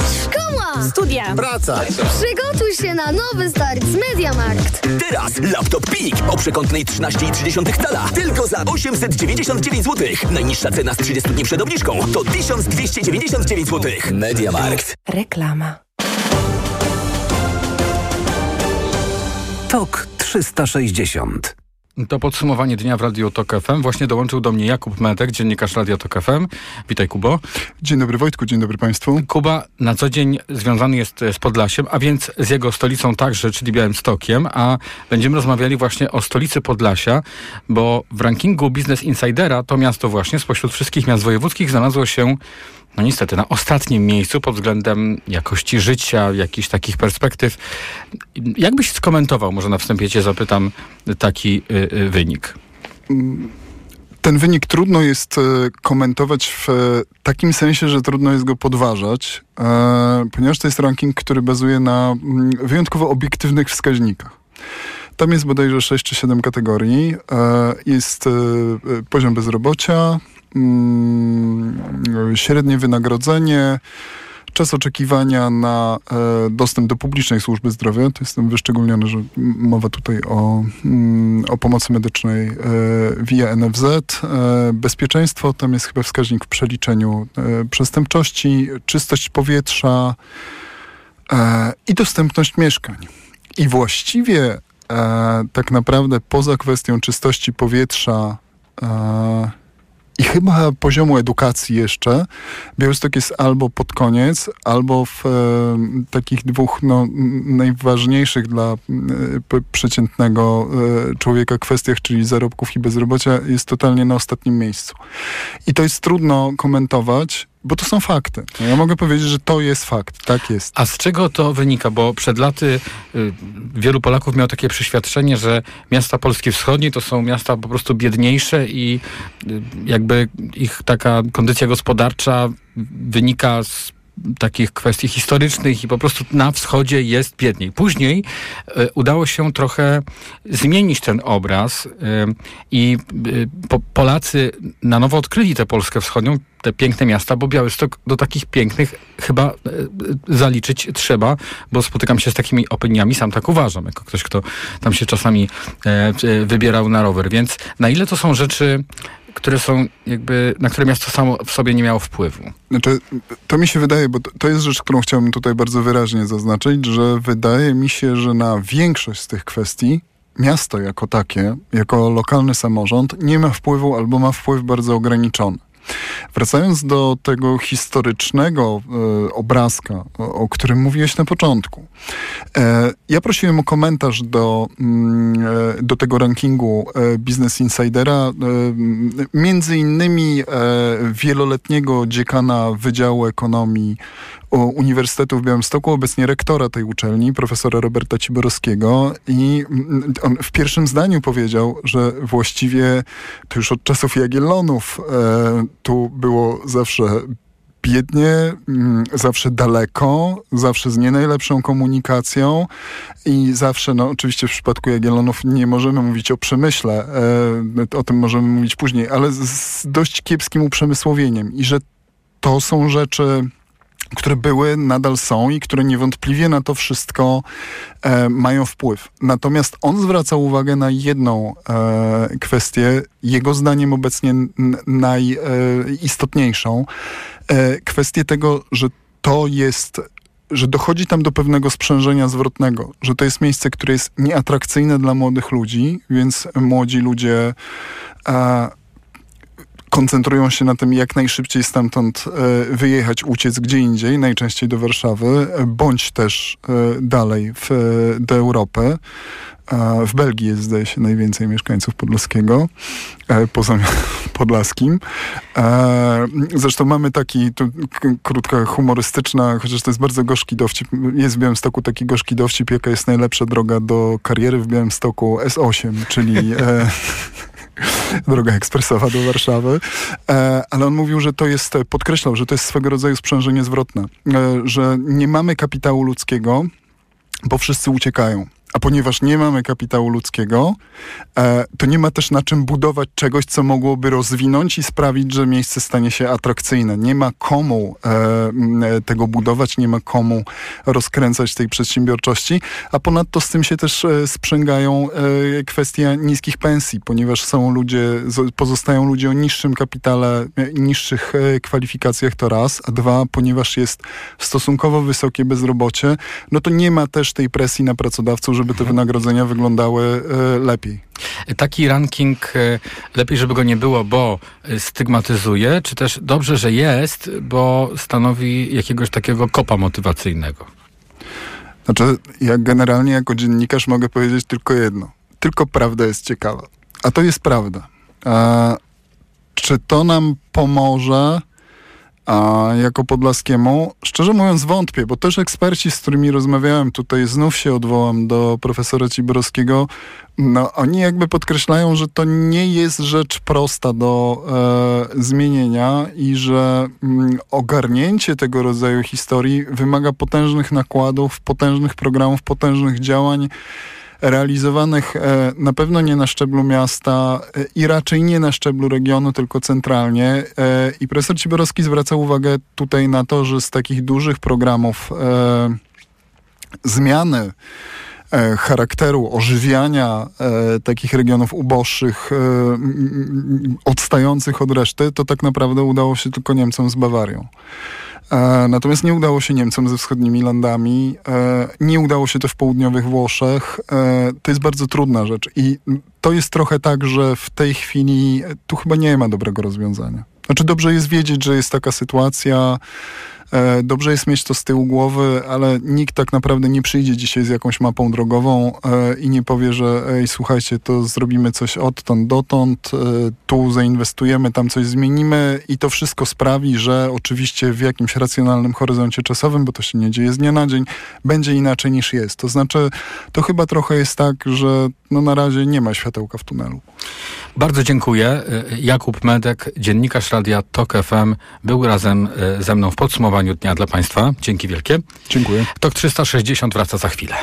Szkoła! Studia! Praca! Przygotuj się na nowy start z Mediamarkt! Teraz laptop PIK o przekątnej 13,3 cala tylko za 899 zł. Najniższa cena z 30 dni przed obniżką to 1299 zł. Mediamarkt. Reklama. Tok 360. To podsumowanie dnia w Radio Tok FM. Właśnie dołączył do mnie Jakub Medek, dziennikarz Radio Tok FM. Witaj Kubo. Dzień dobry Wojtku, dzień dobry Państwu. Kuba na co dzień związany jest z Podlasiem, a więc z jego stolicą także, czyli Białymstokiem, a będziemy rozmawiali właśnie o stolicy Podlasia, bo w rankingu Business Insidera to miasto właśnie spośród wszystkich miast wojewódzkich znalazło się no niestety na ostatnim miejscu pod względem jakości życia, jakichś takich perspektyw. Jak byś skomentował, może na wstępie cię zapytam, taki y, y, wynik? Ten wynik trudno jest e, komentować w e, takim sensie, że trudno jest go podważać, e, ponieważ to jest ranking, który bazuje na mm, wyjątkowo obiektywnych wskaźnikach. Tam jest bodajże 6 czy 7 kategorii. Jest poziom bezrobocia, średnie wynagrodzenie, czas oczekiwania na e, dostęp do publicznej służby zdrowia. To jest tam wyszczególnione, że mowa tutaj o, mm, o pomocy medycznej e, via NFZ. E, bezpieczeństwo, tam jest chyba wskaźnik w przeliczeniu przestępczości, czystość powietrza i dostępność mieszkań. I właściwie tak naprawdę poza kwestią czystości powietrza i chyba poziomu edukacji jeszcze, Białystok jest albo pod koniec, albo w e, takich dwóch no, najważniejszych dla e, przeciętnego e, człowieka kwestiach, czyli zarobków i bezrobocia, jest totalnie na ostatnim miejscu. I to jest trudno komentować, bo to są fakty. No, Ja mogę powiedzieć, że to jest fakt. Tak jest. A z czego to wynika? Bo przed laty y, wielu Polaków miało takie przeświadczenie, że miasta Polski Wschodniej to są miasta po prostu biedniejsze i y, jakby ich taka kondycja gospodarcza wynika z takich kwestii historycznych i po prostu na wschodzie jest biedniej. Później y, udało się trochę zmienić ten obraz y, i po, Polacy na nowo odkryli tę Polskę Wschodnią, te piękne miasta, bo Białystok do takich pięknych chyba zaliczyć trzeba, bo spotykam się z takimi opiniami, sam tak uważam, jako ktoś, kto tam się czasami wybierał na rower. Więc na ile to są rzeczy które są jakby, na które miasto samo w sobie nie miało wpływu. Znaczy, to mi się wydaje, bo to, jest rzecz, którą chciałbym tutaj bardzo wyraźnie zaznaczyć, że wydaje mi się, że na większość z tych kwestii miasto jako takie, jako lokalny samorząd nie ma wpływu albo ma wpływ bardzo ograniczony. Wracając do tego historycznego e, obrazka, o, o, którym mówiłeś na początku. E, ja prosiłem o komentarz do, mm, e, do tego rankingu e, Business Insidera, e, między innymi e, wieloletniego dziekana Wydziału Ekonomii Uniwersytetu w Białymstoku, obecnie rektora tej uczelni, profesora Roberta Ciborowskiego i mm, on w pierwszym zdaniu powiedział, że właściwie to już od czasów Jagiellonów e, tu było zawsze biednie, mm, zawsze daleko, zawsze z nie najlepszą komunikacją i zawsze, no oczywiście w przypadku Jagiellonów nie możemy mówić o przemyśle, e, o tym możemy mówić później, ale z dość kiepskim uprzemysłowieniem i że to są rzeczy które były, nadal są i które niewątpliwie na to wszystko e, mają wpływ. Natomiast on zwraca uwagę na jedną e, kwestię, jego zdaniem obecnie najistotniejszą, e, kwestię tego, że to jest że dochodzi tam do pewnego sprzężenia zwrotnego, że to jest miejsce, które jest nieatrakcyjne dla młodych ludzi, więc młodzi ludzie e, koncentrują się na tym, jak najszybciej stamtąd e, wyjechać, uciec gdzie indziej, najczęściej do Warszawy, bądź też e, dalej w, do Europy. W Belgii jest, zdaje się, najwięcej mieszkańców Podlaskiego, e, poza Podlaskim. Zresztą mamy taki, tu krótka humorystyczna, chociaż to jest bardzo gorzki dowcip. Jest w Białymstoku taki gorzki dowcip, jaka jest najlepsza droga do kariery w Białymstoku S8, czyli droga ekspresowa do Warszawy, e, ale on mówił, że to jest, podkreślał, że to jest swego rodzaju sprzężenie zwrotne, e, że nie mamy kapitału ludzkiego, bo wszyscy uciekają. A ponieważ nie mamy kapitału ludzkiego, e, to nie ma też na czym budować czegoś, co mogłoby rozwinąć i sprawić, że miejsce stanie się atrakcyjne. Nie ma komu e, e, tego budować, nie ma komu rozkręcać tej przedsiębiorczości, a ponadto z tym się też sprzęgają kwestia niskich pensji, ponieważ są ludzie, pozostają ludzie o niższym kapitale, niższych kwalifikacjach to raz, a dwa, ponieważ jest stosunkowo wysokie bezrobocie, no to nie ma też tej presji na pracodawców, żeby te wynagrodzenia wyglądały e, lepiej. Taki ranking e, lepiej, żeby go nie było, bo e, stygmatyzuje, czy też dobrze, że jest, bo stanowi jakiegoś takiego kopa motywacyjnego? Znaczy, ja generalnie jako dziennikarz mogę powiedzieć tylko jedno. Tylko prawda jest ciekawa. A to jest prawda. A czy to nam pomoże a jako Podlaskiemu, szczerze mówiąc, wątpię, bo też eksperci, z którymi rozmawiałem tutaj, znów się odwołam do profesora Ciborowskiego, no oni jakby podkreślają, że to nie jest rzecz prosta do e, zmienienia i że mm, ogarnięcie tego rodzaju historii wymaga potężnych nakładów, potężnych programów, potężnych działań realizowanych e, na pewno nie na szczeblu miasta e, i raczej nie na szczeblu regionu, tylko centralnie. E, I profesor Ciborowski zwraca uwagę tutaj na to, że z takich dużych programów zmiany charakteru ożywiania takich regionów uboższych, odstających od reszty, to tak naprawdę udało się tylko Niemcom z Bawarią. E, natomiast nie udało się Niemcom ze wschodnimi landami, e, nie udało się to w południowych Włoszech. E, to jest bardzo trudna rzecz i to jest trochę tak, że w tej chwili tu chyba nie ma dobrego rozwiązania. Znaczy dobrze jest wiedzieć, że jest taka sytuacja, dobrze jest mieć to z tyłu głowy, ale nikt tak naprawdę nie przyjdzie dzisiaj z jakąś mapą drogową e, i nie powie, że ej, słuchajcie, to zrobimy coś odtąd dotąd, e, tu zainwestujemy, tam coś zmienimy i to wszystko sprawi, że oczywiście w jakimś racjonalnym horyzoncie czasowym, bo to się nie dzieje z dnia na dzień, będzie inaczej niż jest. To znaczy, to chyba trochę jest tak, że no na razie nie ma światełka w tunelu. Bardzo dziękuję. Jakub Medek, dziennikarz Radia TOK FM, był razem ze mną w podsumowaniu podsumowaniu dnia dla Państwa. Dzięki wielkie. Dziękuję. TOK 360 wraca za chwilę.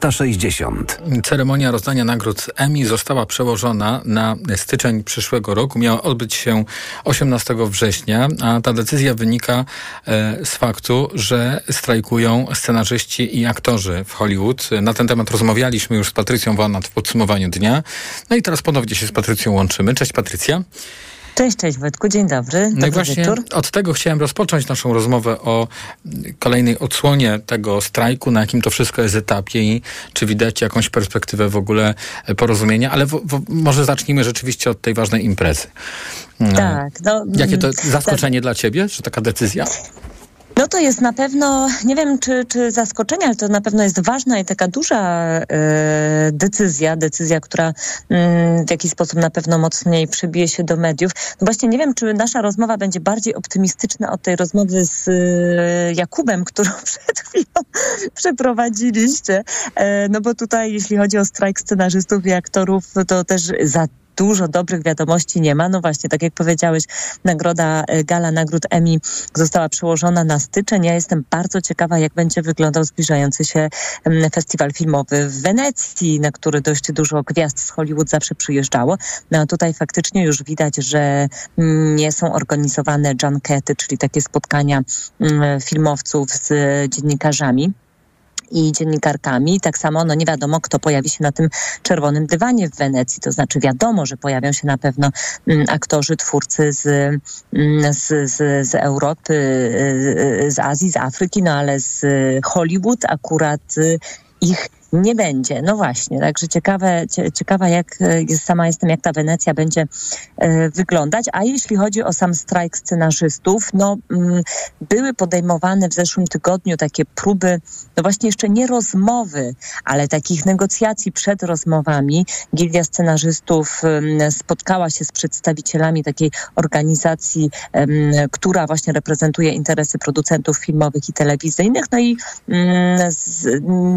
360. Ceremonia rozdania nagród Emmy została przełożona na styczeń przyszłego roku. Miała odbyć się 18 września, a ta decyzja wynika e, z faktu, że strajkują scenarzyści i aktorzy w Hollywood. Na ten temat rozmawialiśmy już z Patrycją Wanat w podsumowaniu dnia. No i teraz ponownie się z Patrycją łączymy. Cześć Patrycja. Cześć, cześć Wojtku, dzień dobry. No i właśnie wieczór. od tego chciałem rozpocząć naszą rozmowę o kolejnej odsłonie tego strajku, na jakim to wszystko jest etapie i czy widać jakąś perspektywę w ogóle porozumienia, ale w, w, może zacznijmy rzeczywiście od tej ważnej imprezy. Tak. No, Jakie to mm, zaskoczenie dla ciebie, że taka decyzja? No to jest na pewno, nie wiem czy, czy zaskoczenie, ale to na pewno jest ważna i taka duża e, decyzja, decyzja, która mm, w jakiś sposób na pewno mocniej przebije się do mediów. No właśnie nie wiem, czy nasza rozmowa będzie bardziej optymistyczna od tej rozmowy z e, Jakubem, którą przed chwilą przeprowadziliście. E, no bo tutaj, jeśli chodzi o strajk scenarzystów i aktorów, to też za dużo dobrych wiadomości nie ma. No właśnie, tak jak powiedziałeś, nagroda e, Gala Nagród Emmy została przełożona na styczeń. Ja jestem bardzo ciekawa, jak będzie wyglądał zbliżający się festiwal filmowy w Wenecji, na który dość dużo gwiazd z Hollywood zawsze przyjeżdżało. No a tutaj faktycznie już widać, że nie są organizowane junkety, czyli takie spotkania filmowców z dziennikarzami. I dziennikarkami. Tak samo no nie wiadomo, kto pojawi się na tym czerwonym dywanie w Wenecji. To znaczy wiadomo, że pojawią się na pewno mm, aktorzy, twórcy z, mm, z, z, z Europy, y, z Azji, z Afryki, no ale z Hollywood akurat y, ich nie będzie. No właśnie, także ciekawe, ciekawa jak jest, sama jestem, jak ta Wenecja będzie e, wyglądać. A jeśli chodzi o sam strajk scenarzystów, no mm, były podejmowane w zeszłym tygodniu takie próby, no właśnie jeszcze nie rozmowy, ale takich negocjacji przed rozmowami. Gildia Scenarzystów spotkała się z przedstawicielami takiej organizacji, która właśnie reprezentuje interesy producentów filmowych i telewizyjnych, no i mm,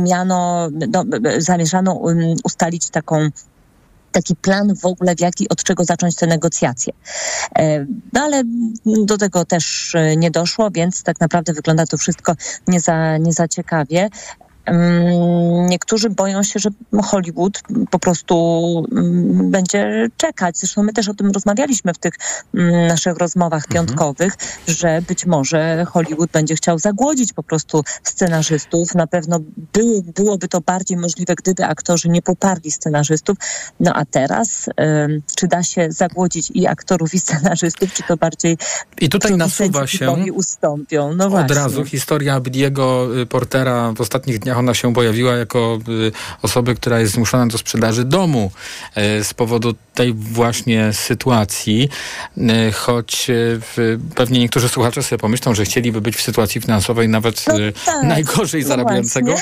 miano no, zamierzano um, ustalić taką taki plan w ogóle, w jaki, od czego zacząć te negocjacje. E, no ale do tego też e, nie doszło, więc tak naprawdę wygląda to wszystko nie za, nie za ciekawie. Niektórzy boją się, że Hollywood po prostu będzie czekać. Zresztą my też o tym rozmawialiśmy w tych naszych rozmowach mhm. piątkowych, mhm. że być może Hollywood będzie chciał zagłodzić po prostu scenarzystów. Na pewno by, byłoby to bardziej możliwe, gdyby aktorzy nie poparli scenarzystów. No a teraz, czy da się zagłodzić i aktorów, i scenarzystów, czy to bardziej I tutaj nasuwa się ustąpią. No od właśnie. razu historia Billiego Portera w ostatnich dniach ona się pojawiła jako y, osoby, która jest zmuszona do sprzedaży domu y, z powodu tej właśnie sytuacji, y, choć pewnie niektórzy słuchacze sobie pomyślą, że chcieliby być w sytuacji finansowej nawet no tak, najgorzej no zarabiającego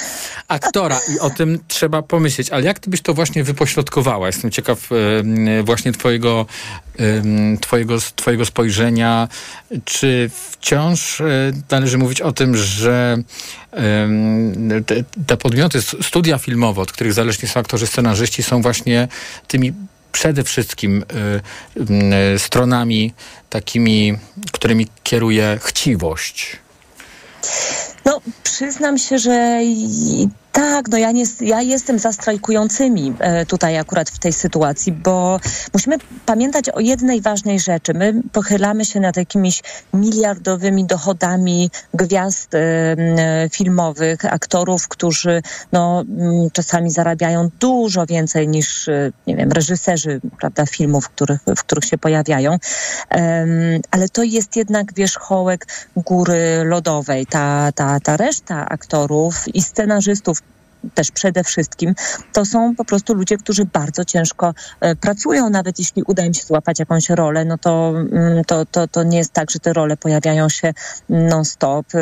aktora i o tym trzeba pomyśleć. Ale jak ty byś to właśnie wypośrodkowała? Jestem ciekaw właśnie twojego, twojego, twojego spojrzenia. Czy wciąż należy mówić o tym, że te, te podmioty, studia filmowe, od których zależni są aktorzy, scenarzyści, są właśnie tymi przede wszystkim y, y, stronami takimi, którymi kieruje chciwość. No, przyznam się, że tak, no ja, nie, ja jestem za strajkującymi e, tutaj akurat w tej sytuacji, bo musimy pamiętać o jednej ważnej rzeczy. My pochylamy się nad jakimiś miliardowymi dochodami gwiazd e, filmowych, aktorów, którzy no, czasami zarabiają dużo więcej niż, e, nie wiem, reżyserzy prawda, filmów, których, w których się pojawiają. Ale to jest jednak wierzchołek góry lodowej. Ta, ta, ta reszta aktorów i scenarzystów, też przede wszystkim, to są po prostu ludzie, którzy bardzo ciężko e, pracują. Nawet jeśli uda im się złapać jakąś rolę, no to, mm, to, to, to nie jest tak, że te role pojawiają się non-stop. E,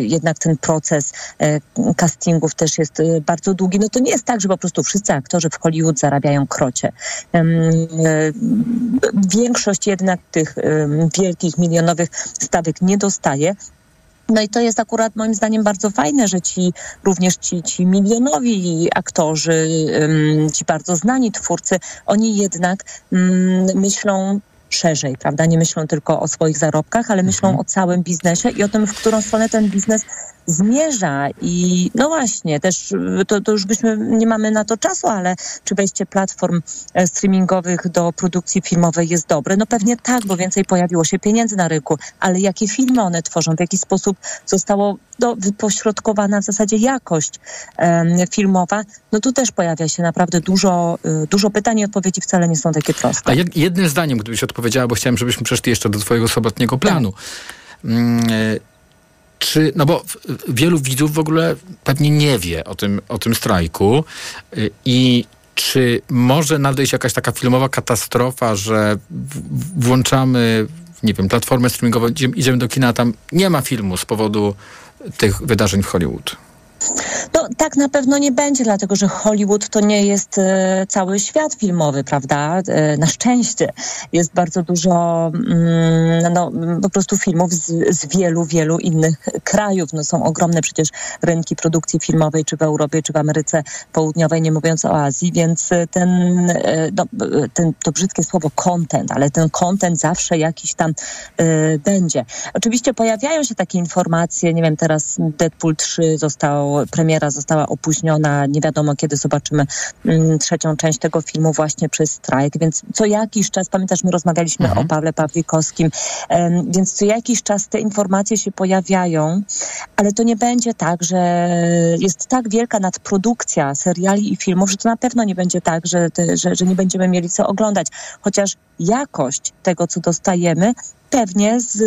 jednak ten proces e, castingów też jest bardzo długi. No to nie jest tak, że po prostu wszyscy aktorzy w Hollywood zarabiają krocie. Większość jednak tych wielkich, milionowych stawek nie dostaje, no i to jest akurat moim zdaniem bardzo fajne, że ci również ci, ci milionowi aktorzy, ci bardzo znani twórcy, oni jednak myślą szerzej, prawda? Nie myślą tylko o swoich zarobkach, ale myślą mhm. o całym biznesie i o tym, w którą stronę ten biznes zmierza i no właśnie, też to, to już byśmy, nie mamy na to czasu, ale czy wejście platform e, streamingowych do produkcji filmowej jest dobre? No pewnie tak, bo więcej pojawiło się pieniędzy na rynku, ale jakie filmy one tworzą, w jaki sposób zostało no, wypośrodkowana w zasadzie jakość filmowa, no tu też pojawia się naprawdę dużo, y, dużo pytań i odpowiedzi wcale nie są takie proste. A jed, jednym zdaniem, gdybyś odpowiedziała, bo chciałem, żebyśmy przeszli jeszcze do twojego sobotniego planu. Tak. Mm, czy, no bo wielu widzów w ogóle pewnie nie wie o tym, o tym strajku y, i czy może nadejść jakaś taka filmowa katastrofa, że włączamy, nie wiem, platformę streamingową, idziemy do kina, a tam nie ma filmu z powodu tych wydarzeń w Hollywood? No tak na pewno nie będzie, dlatego że Hollywood to nie jest e, cały świat filmowy, prawda? E, na szczęście jest bardzo dużo mm, no, po prostu filmów z, z, wielu, wielu innych krajów. No, są ogromne przecież rynki produkcji filmowej, czy w Europie, czy w Ameryce Południowej, nie mówiąc o Azji, więc ten, e, no, ten to brzydkie słowo content, ale ten content zawsze jakiś tam y, będzie. Oczywiście pojawiają się takie informacje, nie wiem, teraz Deadpool 3 został premier premiera została opóźniona. Nie wiadomo, kiedy zobaczymy mm, trzecią część tego filmu właśnie przez strajk, więc co jakiś czas, pamiętasz, my rozmawialiśmy Mhm. o Pawle Pawlikowskim, więc co jakiś czas te informacje się pojawiają, ale to nie będzie tak, że jest tak wielka nadprodukcja seriali i filmów, że to na pewno nie będzie tak, że, że, że nie będziemy mieli co oglądać. Chociaż jakość tego, co dostajemy, pewnie z,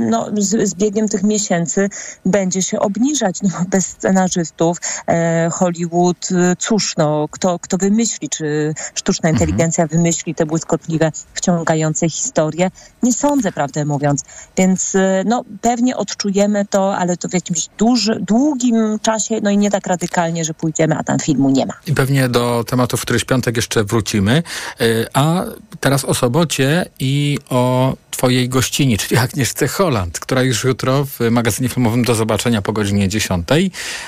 no, z, z biegiem tych miesięcy będzie się obniżać. No, bez scenarzystów e, Hollywood, e, cóż, no, kto, kto wymyśli, czy sztuczna inteligencja wymyśli te błyskotliwe, wciągające historie? Nie sądzę, prawdę mówiąc. Więc e, no, pewnie odczujemy to, ale to w jakimś duży, długim czasie, no i nie tak radykalnie, że pójdziemy, a tam filmu nie ma. I pewnie do tematów, w któryś piątek jeszcze wrócimy. Y, A teraz o sobocie i o twojej gościni, czyli Agnieszce Holland, która już jutro w magazynie filmowym do zobaczenia po godzinie 10.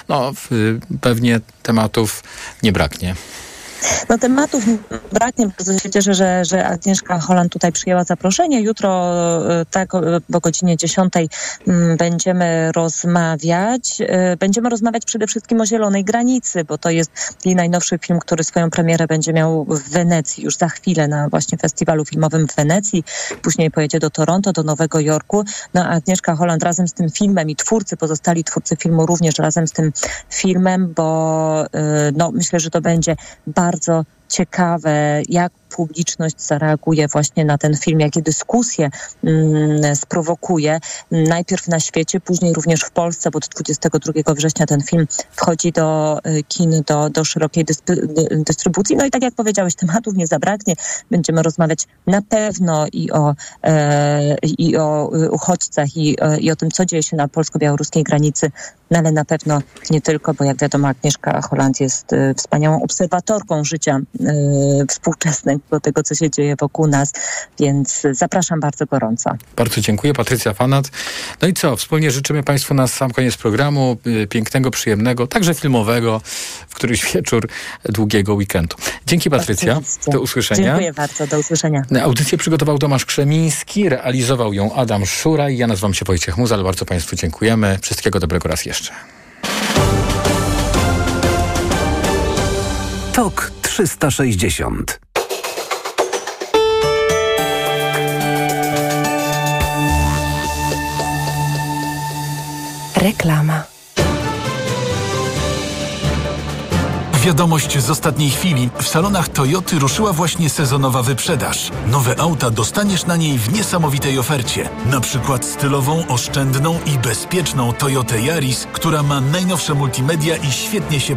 No, pewnie tematów nie braknie. No tematów braknie, bardzo się cieszę, że, że Agnieszka Holland tutaj przyjęła zaproszenie. Jutro e, tak o- po godzinie 10 mm, będziemy rozmawiać. E, Będziemy rozmawiać przede wszystkim o Zielonej Granicy, bo to jest jej najnowszy film, który swoją premierę będzie miał w Wenecji już za chwilę na właśnie festiwalu filmowym w Wenecji. Później pojedzie do Toronto, do Nowego Jorku. No a Agnieszka Holland razem z tym filmem i twórcy, pozostali twórcy filmu również razem z tym filmem, bo e, no, myślę, że to będzie bardzo ciekawe, jak publiczność zareaguje właśnie na ten film, jakie dyskusje mm, sprowokuje. Najpierw na świecie, później również w Polsce, bo do 22 września ten film wchodzi do y, kin, do, do szerokiej dy- dystrybucji. No i tak jak powiedziałeś, tematów nie zabraknie. Będziemy rozmawiać na pewno i o, e, i o y, uchodźcach, i, e, i o tym, co dzieje się na polsko-białoruskiej granicy, no ale na pewno nie tylko, bo jak wiadomo, Agnieszka Holland jest e, wspaniałą obserwatorką życia e, współczesnego, tego, co się dzieje wokół nas, więc zapraszam bardzo gorąco. Bardzo dziękuję, Patrycja Fanat. No i co, wspólnie życzymy Państwu na sam koniec programu y, pięknego, przyjemnego, także filmowego, w któryś wieczór długiego weekendu. Dzięki Patrycja, Oczywiście. do usłyszenia. Dziękuję bardzo, do usłyszenia. Audycję przygotował Tomasz Krzemiński, realizował ją Adam Szuraj. Ja nazywam się Wojciech Muzal, bardzo Państwu dziękujemy. Wszystkiego dobrego raz jeszcze. TOK 360 Reklama. Wiadomość z ostatniej chwili. W salonach Toyoty ruszyła właśnie sezonowa wyprzedaż. Nowe auta dostaniesz na niej w niesamowitej ofercie. Na przykład stylową, oszczędną i bezpieczną Toyotę Yaris, która ma najnowsze multimedia i świetnie się prowadzi.